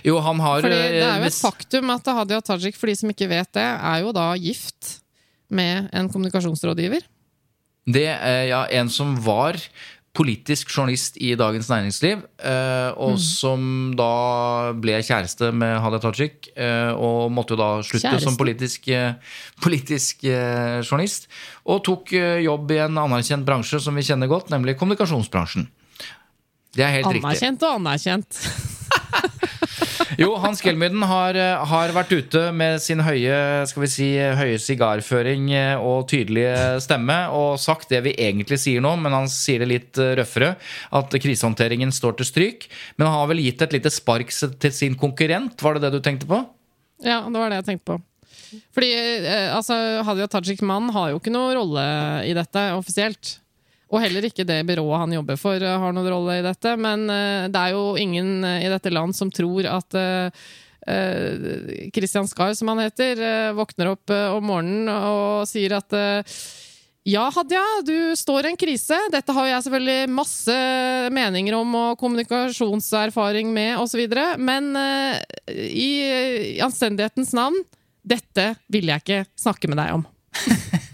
S1: Jo, han har
S2: Fordi det er jo et faktum at Hadia Tajik, for de som ikke vet det, er jo da gift med en kommunikasjonsrådgiver.
S1: Det ja, en som var politisk journalist i Dagens Næringsliv, eh, og
S2: Mm.
S1: som da ble kjæreste med Hadia Tajik, eh, og måtte jo da slutte
S2: Kjæreste?
S1: som politisk, eh, politisk journalist, og tok jobb i en anerkjent bransje som vi kjenner godt, nemlig kommunikasjonsbransjen. Det er helt riktig.
S2: Anerkjent og anerkjent.
S1: Jo, Hans Gelmyden har, eh, har vært ute med sin høye skal vi si, høye sigarføring eh, og tydelige stemme og sagt det vi egentlig sier nå, men han sier det litt eh, røffere. At krisehåndteringen står til stryk. Men han har vel gitt et lite spark til sin konkurrent, var det det du tenkte på?
S2: Ja, det var det jeg tenkte på. Fordi altså, Hadia Tajik mann har jo ikke noe rolle i dette offisielt. Og heller ikke det byrået han jobber for, eh, har noen rolle i dette. Men eh, det er jo ingen eh, i dette land som tror at Kristian Skar, som han heter, våkner opp om morgenen og sier at ja, Hadia, du står i en krise. Dette har jeg selvfølgelig masse meninger om og kommunikasjonserfaring med osv. Men i anstendighetens navn, dette vil jeg ikke snakke med deg om.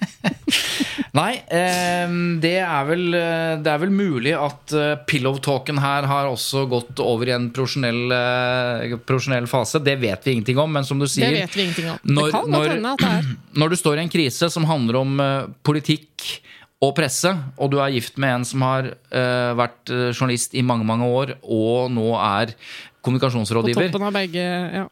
S1: Nei, eh, det, er vel, eh, det er vel mulig at eh, pillow-talken her har også gått over i en profesjonell, eh, profesjonell fase. Det vet vi ingenting om, men som du sier Det
S2: vet vi ingenting om.
S1: Når- når-. Når du står i en krise som handler om politikk og presse, og du er gift med en som har uh, vært journalist i mange mange år, og nå er kommunikasjonsrådgiver.
S2: På toppen av begge ja.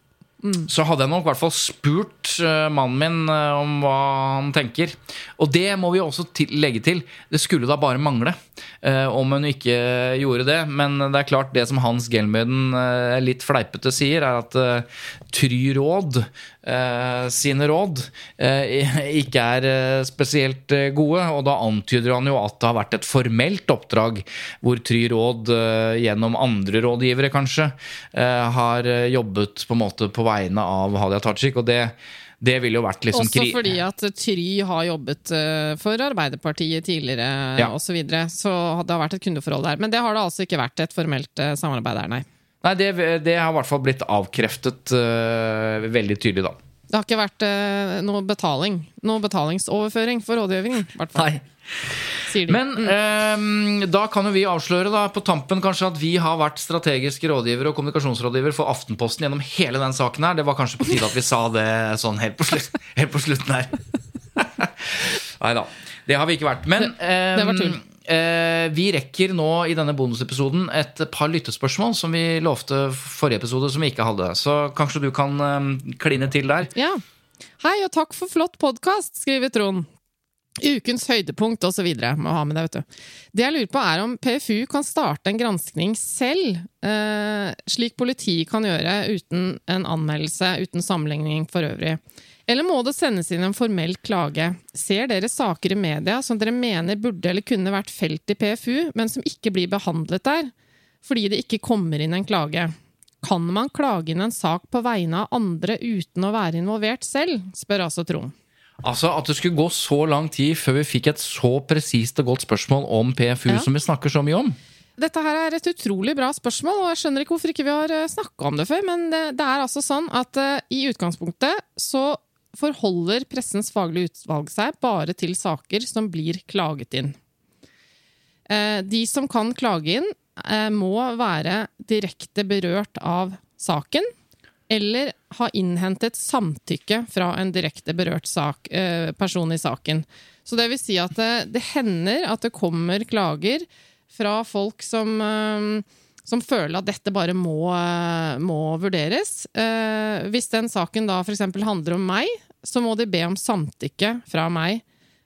S1: Så hadde jeg nok i hvert fall spurt eh, mannen min, eh, om hva han tenker. Og det må vi også til, legge til. Det skulle da bare mangle eh, om hun ikke gjorde det. Men det er klart, det som Hans Gelmøyden eh, litt fleipete sier, er at eh, Try Råd sine råd eh, ikke er eh, spesielt eh, gode. Og da antyder han jo at det har vært et formelt oppdrag hvor Try Råd eh, gjennom andre rådgivere kanskje eh, har eh, jobbet på en måte på vegne av Hadia Tajik. Og det, det ville jo vært liksom
S2: Også fordi at Try har jobbet eh, for Arbeiderpartiet tidligere
S1: Ja.
S2: og Så, videre, så det har vært et kundeforhold der. Men det har det altså ikke vært et formelt eh, samarbeid der, nei.
S1: Nei, det, det har i hvert fall blitt avkreftet uh, veldig tydelig, da.
S2: Det har ikke vært eh, noe betaling. Noe betalingsoverføring for rådgivning, i hvert fall. Sier de.
S1: Men eh, da kan jo vi avsløre da på tampen kanskje at vi har vært strategiske rådgiver og kommunikasjonsrådgiver for Aftenposten gjennom hele den saken her. Det var kanskje på tide at vi sa det sånn helt på, slutt, helt på slutten her. Nei da. Det har vi ikke vært. Men det,
S2: det var tull.
S1: Eh, vi rekker nå i denne bonusepisoden et par lyttespørsmål som vi lovte forrige episode, som vi ikke hadde. Så kanskje du kan eh, kline til der.
S2: Ja. Hei og takk for flott podkast, skriver Trond. Ukens høydepunkt osv. Må ha med det, vet du. Det jeg lurer på, er om PFU kan starte en granskning selv, eh, slik politiet kan gjøre uten en anmeldelse, uten sammenligning for øvrig. Eller må det sendes inn en formell klage? Ser dere saker i media som dere mener burde eller kunne vært felt i PFU, men som ikke blir behandlet der, fordi det ikke kommer inn en klage? Kan man klage inn en sak på vegne av andre uten å være involvert selv, spør altså Trond.
S1: Altså At det skulle gå så lang tid før vi fikk et så presist og godt spørsmål om PFU
S2: Ja.
S1: som vi snakker så mye om.
S2: Dette her er et utrolig bra spørsmål, og jeg skjønner ikke hvorfor ikke vi har snakka om det før, men det, det er altså sånn at uh, i utgangspunktet så forholder Pressens faglige utvalg seg bare til saker som blir klaget inn. Eh, de som kan klage inn, eh, må være direkte berørt av saken, eller ha innhentet samtykke fra en direkte berørt sak, eh, person i saken. Så det vil si at det, det hender at det kommer klager fra folk som, som føler at dette bare må, eh, må vurderes. Eh, Hvis den saken da f.eks. handler om meg, så må de be om samtykke fra meg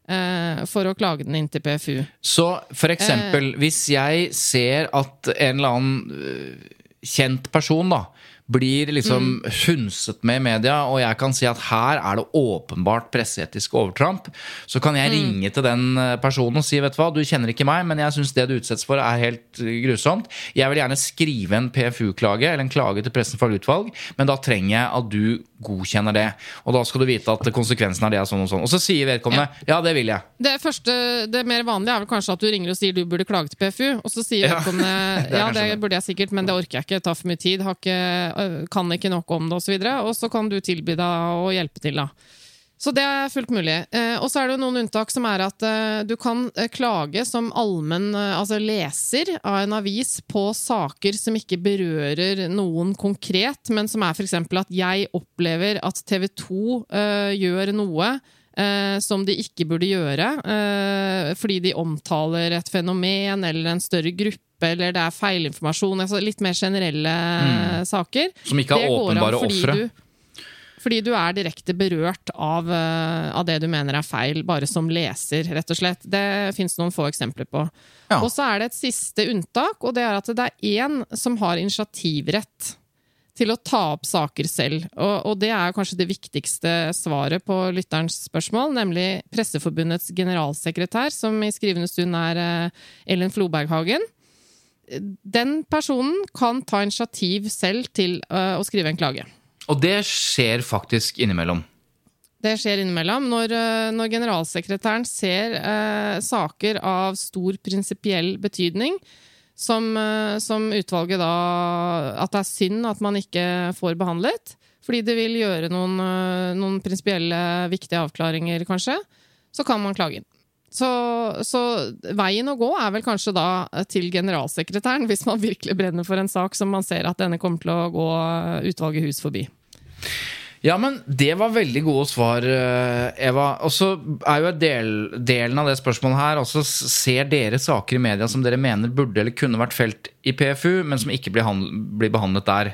S2: eh, for å klage den inn til PFU.
S1: Så eksempel,
S2: Eh.
S1: hvis jeg ser at en eller annen øh, kjent person da blir liksom
S2: Mm.
S1: hunset med i media, og jeg kan si at her er det åpenbart presseetisk overtramp, så kan
S2: Mm.
S1: jeg ringe til den øh, personen og si vet du hva, du kjenner ikke meg, men jeg syns det du utsettes for er helt øh, grusomt. Jeg vil gjerne skrive en PFU-klage, eller en klage til Pressen for utvalg, men da trenger jeg at du godkjenner det. Og da skal du vite at konsekvensen av det er sånn og sånn. Og så sier vedkommende ja, det vil jeg.
S2: Det første, det mer vanlige er vel kanskje at du ringer og sier du burde klage til PFU, og så sier
S1: Ja,
S2: vedkommende
S1: det er
S2: ja, det
S1: det.
S2: burde jeg sikkert, men det orker jeg ikke, det tar for mye tid, har ikke, kan ikke nok om det osv., og, så og så kan du tilby deg å hjelpe til, da. Så det er fullt mulig. Eh, og så er det jo noen unntak som er at eh, du kan eh, klage som allmenn altså leser av en avis på saker som ikke berører noen konkret, men som er f.eks. at jeg opplever at TV 2 eh, gjør noe eh, som de ikke burde gjøre, eh, fordi de omtaler et fenomen eller en større gruppe, eller det er feilinformasjon. Altså litt mer generelle mm. saker.
S1: Som ikke har
S2: an
S1: åpenbare ofre.
S2: Fordi du er direkte berørt av, eh, av det du mener er feil, bare som leser, rett og slett. Det fins noen få eksempler på.
S1: Ja.
S2: Og så er det et siste unntak, og det er at det er én som har initiativrett til å ta opp saker selv. Og, og det er kanskje det viktigste svaret på lytterens spørsmål, nemlig Presseforbundets generalsekretær, som i skrivende stund er eh, Ellen Floberghagen. Den personen kan ta initiativ selv til eh, å skrive en klage.
S1: Og det skjer faktisk innimellom.
S2: Det skjer innimellom. Når, eh, når generalsekretæren ser eh, saker av stor prinsipiell betydning, som, eh, som utvalget da At det er synd at man ikke får behandlet, fordi det vil gjøre noen, eh, noen prinsipielle viktige avklaringer, kanskje, så kan man klage inn. Så, så veien å gå er vel kanskje da til generalsekretæren, hvis man virkelig brenner for en sak som man ser at denne kommer til å gå utvalget hus forbi.
S1: Ja, men det var veldig gode svar, eh, Eva. Og så er jo del, delen av det spørsmålet her også Ser dere saker i media som dere mener burde eller kunne vært felt i PFU, men som ikke blir, blir behandlet der?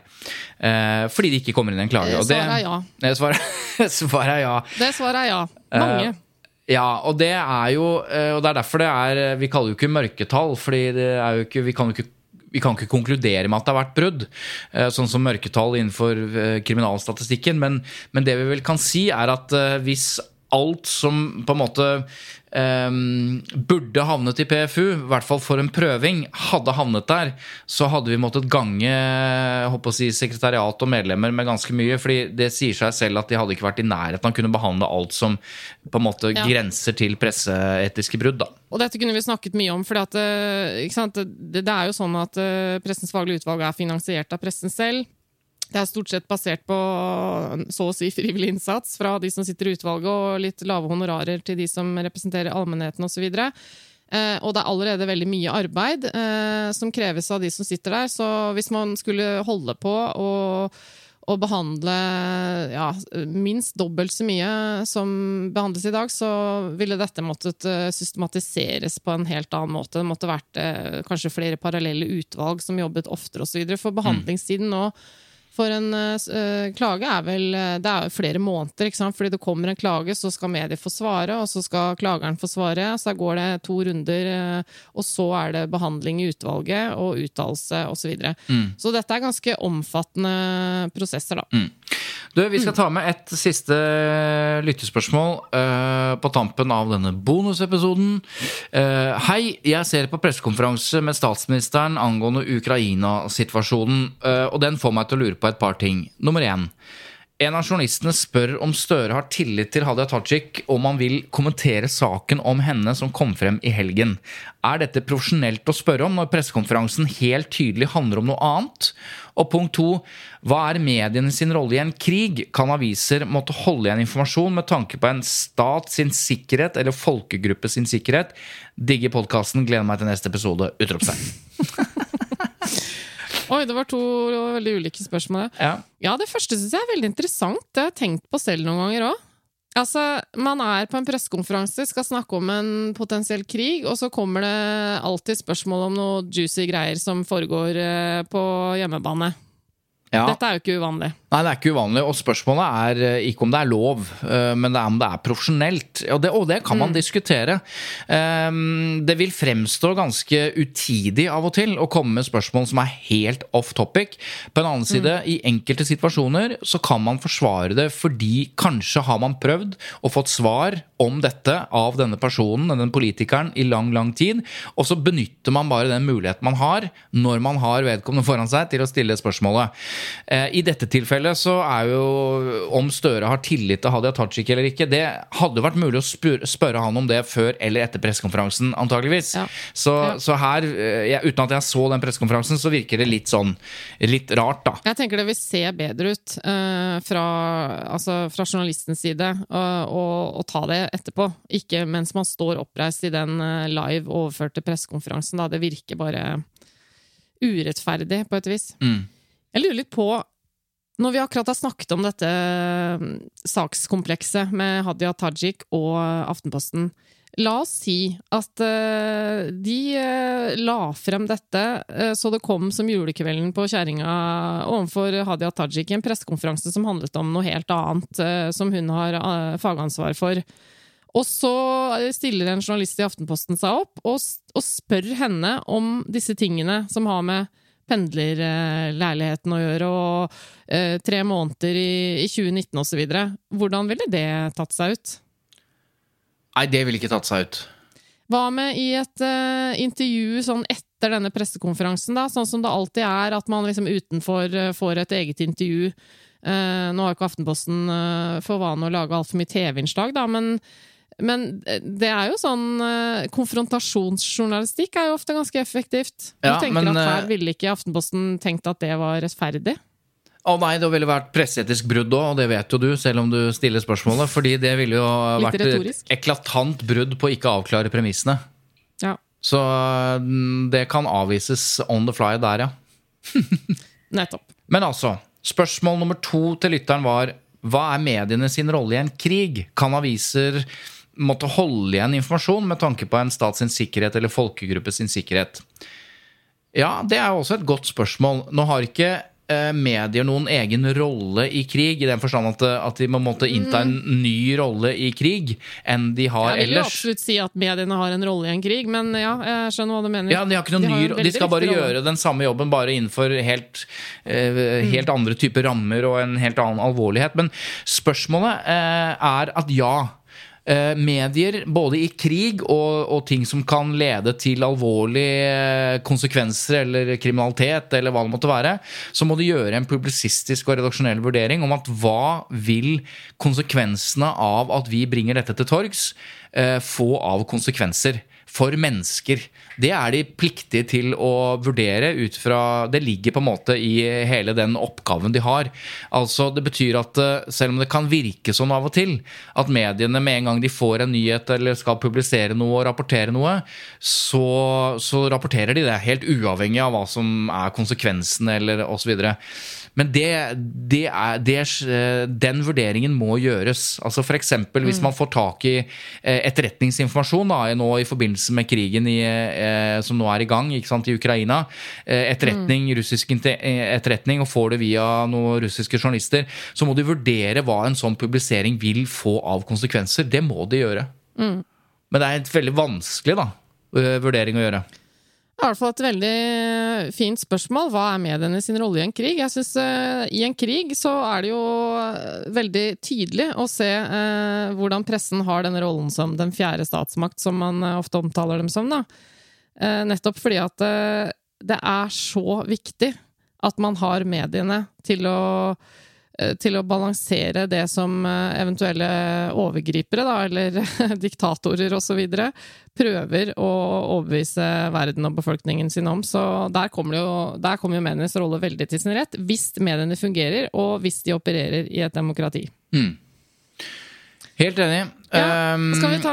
S1: Eh, fordi det ikke kommer inn en klage.
S2: Og svaret er ja.
S1: Det svaret, svaret er ja.
S2: Det svaret er ja. Mange. Eh,
S1: ja, og det er jo eh, Og det er derfor det er Vi kaller jo ikke mørketall, det ikke, vi kan jo ikke vi kan ikke konkludere med at det har vært brudd, eh, sånn som mørketall innenfor eh, kriminalstatistikken. Men, men det vi vel kan si, er at eh, hvis alt som på en måte um, burde havnet i PFU, i hvert fall for en prøving, hadde havnet der, så hadde vi måttet gange si, sekretariat og medlemmer med ganske mye. fordi det sier seg selv at de hadde ikke vært i nærheten av å kunne behandle alt som på en måte ja. grenser til presseetiske brudd. da.
S2: Og dette kunne vi snakket mye om, for det, det, er jo sånn at eh, Pressens faglige utvalg er finansiert av pressen selv. Det er stort sett basert på så å si frivillig innsats fra de som sitter i utvalget, og litt lave honorarer til de som representerer allmennheten osv. Eh, og det er allerede veldig mye arbeid eh, som kreves av de som sitter der. Så hvis man skulle holde på og, og behandle ja, minst dobbelt så mye som behandles i dag, så ville dette måttet eh, systematiseres på en helt annen måte. Det måtte vært eh, kanskje flere parallelle utvalg som jobbet oftere osv. For behandlingstiden nå for en uh, klage er vel eh, Det er jo flere måneder, ikke sant? fordi det kommer en klage, så skal medier få svare, og så skal klageren få svare. Så går det to runder, uh, og så er det behandling i utvalget og uttalelse osv. Så, videre. mm. så dette er ganske omfattende prosesser, da. Mm.
S1: Du, Vi skal ta med et siste lyttespørsmål uh, på tampen av denne bonusepisoden. Uh, hei, jeg ser på pressekonferanse med statsministeren angående Ukraina-situasjonen. Uh, og den får meg til å lure på et par ting. Nummer én. En av journalistene spør om Støre har tillit til Hadia Tajik, om han vil kommentere saken om henne som kom frem i helgen. Er dette profesjonelt å spørre om når pressekonferansen helt tydelig handler om noe annet? Og punkt to, hva er mediene sin rolle i en krig? Kan aviser måtte holde igjen informasjon med tanke på en stat sin sikkerhet eller folkegruppe sin sikkerhet? Digger podkasten, gleder meg til neste episode! Utropstegn.
S2: Oi, det var to veldig ulike spørsmål.
S1: Ja,
S2: ja det første syns jeg er veldig interessant. Det har jeg tenkt på selv noen ganger òg. Altså, Man er på en pressekonferanse, skal snakke om en potensiell krig, og så kommer det alltid spørsmål om noe juicy greier som foregår eh, på hjemmebane. Ja. Dette er jo ikke uvanlig.
S1: Nei, det er ikke uvanlig. Og spørsmålet er eh, ikke om det er lov, eh, men det er om det er profesjonelt. Og det, og det kan man mm. diskutere. Ehm, det vil fremstå ganske utidig av og til å komme med spørsmål som er helt off topic. På en annen side, mm. i enkelte situasjoner så kan man forsvare det fordi kanskje har man prøvd og fått svar om dette av denne personen, denne politikeren, i lang, lang tid. Og så benytter man bare den muligheten man har, når man har vedkommende foran seg, til å stille spørsmålet. Eh, I dette tilfellet så er jo om Støre har tillit til Hadia Tajik eller ikke, det hadde vært mulig å spørre, spørre han om det før eller etter pressekonferansen, antageligvis. Ja. Så, ja. så, her, eh, uten at jeg så den pressekonferansen, så virker det litt sånn litt rart, da.
S2: Jeg tenker det vil se bedre ut uh, fra, altså, fra journalistens side å ta det etterpå. Ikke mens man står oppreist i den uh, live overførte pressekonferansen. Da. Det virker bare urettferdig, på et vis.
S1: Mm.
S2: Jeg lurer litt på når vi akkurat har snakket om dette mm, sakskomplekset med Hadia Tajik og Aftenposten La oss si at uh, de uh, la frem dette så det kom som julekvelden på kjerringa overfor Hadia Tajik i en pressekonferanse som handlet om noe helt annet, som hun har fagansvar for. Og så stiller en journalist i Aftenposten seg opp og, og spør henne om disse tingene som har med pendlerleiligheten å gjøre, og eh, tre måneder i, i 2019 osv. Hvordan ville det tatt seg ut?
S1: Nei, det ville ikke tatt seg ut.
S2: Hva med i et eh, intervju sånn etter denne pressekonferansen, da? Sånn som det alltid er, at man liksom utenfor uh, får et eget intervju. Uh, nå har ikke Aftenposten for vane å lage altfor mye TV-innslag, da, men men eh, det er jo sånn eh, Konfrontasjonsjournalistikk er jo ofte ganske effektivt. Du tenker men, at her eh, ville ikke Aftenposten tenkt at det var rettferdig?
S1: Å nei, det ville vært presseetisk brudd òg, og det vet jo du, selv om du stiller spørsmålet. Fordi det ville jo vært et eklatant brudd på å ikke avklare premissene.
S2: Ja.
S1: Så mm, det kan avvises on the fly der, ja.
S2: Nettopp.
S1: Men altså, spørsmål nummer to til lytteren var hva er mediene sin rolle i en krig? Kan aviser måtte holde igjen informasjon med tanke på en stats sikkerhet eller folkegruppe sin sikkerhet? Ja, det er også et godt spørsmål. Nå har ikke eh, medier noen egen rolle i krig, i den forstand at, at de må måtte innta en ny rolle i krig enn de har ellers.
S2: Jeg vil jo absolutt si at mediene har en rolle i en krig, men ja, jeg skjønner hva du mener.
S1: Ja, De har ikke noen
S2: De
S1: ny, de skal bare
S2: gjøre rolle.
S1: den samme jobben, bare innenfor helt, eh, helt andre typer rammer og en helt annen alvorlighet. Men spørsmålet eh, er at ja. Eh, Medier, både i krig og, og ting som kan lede til alvorlige eh, konsekvenser eller kriminalitet, eller hva det måtte være, så må du gjøre en publisistisk og redaksjonell vurdering om at hva vil konsekvensene av at vi bringer dette til torgs, eh, få av konsekvenser for mennesker. Det er de pliktige til å vurdere ut fra Det ligger på en måte i hele den oppgaven de har. Altså Det betyr at eh, selv om det kan virke sånn av og til at mediene med en gang de får en nyhet eller skal publisere noe og rapportere noe, så, så rapporterer de det. Helt uavhengig av hva som er konsekvensene eller osv. Men det, det er, det, er- den vurderingen må gjøres. Altså F.eks. hvis man får tak i eh, etterretningsinformasjon da, nå i forbindelse med krigen i, eh, som nå er i gang sant, i Ukraina. eh, Etterretning, russisk eh, etterretning, og får det via noen russiske journalister, så må de vurdere hva en sånn publisering vil få av konsekvenser. Det må de gjøre. Men det er et veldig vanskelig da, eh, vurdering å gjøre.
S2: I hvert fall et veldig fint spørsmål. Hva er mediene sin rolle i en krig? Jeg synes uh, I en krig så er det jo eh, veldig tydelig å se uh, hvordan pressen har denne rollen som den fjerde statsmakt, som man uh, ofte omtaler dem som. da. Nettopp fordi at det er så viktig at man har mediene til å til å balansere det som eh, eventuelle overgripere, da, eller diktatorer osv., prøver å overbevise verden og befolkningen sin om. Så der kommer, jo, der kommer jo medienes rolle veldig til sin rett, hvis mediene fungerer, og hvis de opererer i et demokrati.
S1: Helt enig.
S2: Ja,
S1: Um,
S2: skal vi ta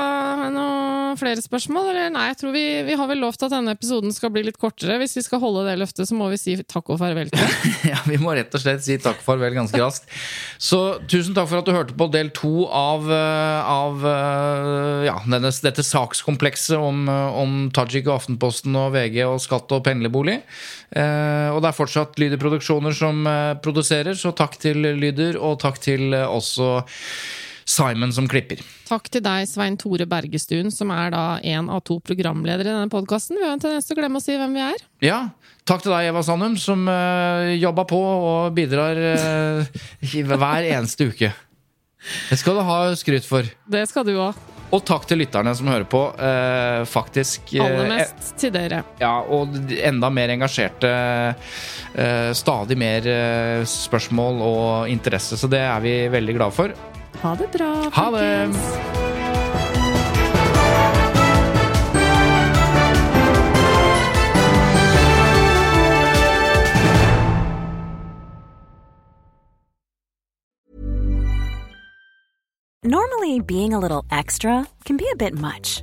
S2: noen flere spørsmål, eller? Nei, jeg tror vi, vi har vel lovt at denne episoden skal bli litt kortere. Hvis vi skal holde det løftet, så må vi si takk og farvel til.
S1: Ja, Vi må rett og slett si takk og farvel ganske raskt. Så tusen takk for at du hørte på del to av, eh, av eh, ja, denne, dette sakskomplekset om, eh, om Tajik og Aftenposten og VG og skatt og pendlerbolig. Eh, og det er fortsatt Lyder Produksjoner som produserer, så takk til Lyder, og takk til også Simon som klipper.
S2: Takk til deg, Svein Tore Bergestuen, som er da en av to programledere i denne podkasten. Vi har en tendens til å glemme å si hvem vi er.
S1: Ja, takk til deg, Eva Sandum, som uh, jobba på og bidrar uh, hver eneste uke. Det skal du ha skryt for.
S2: Det skal du òg.
S1: Og takk til lytterne som hører på. eh, faktisk eh,
S2: Aller mest til dere.
S1: Ja, og enda mer engasjerte. eh, stadig mer eh, spørsmål og interesse, så det er vi veldig glad for.
S2: Ha det bra,
S1: Ha det!
S3: Normally, being a little extra can be a bit much,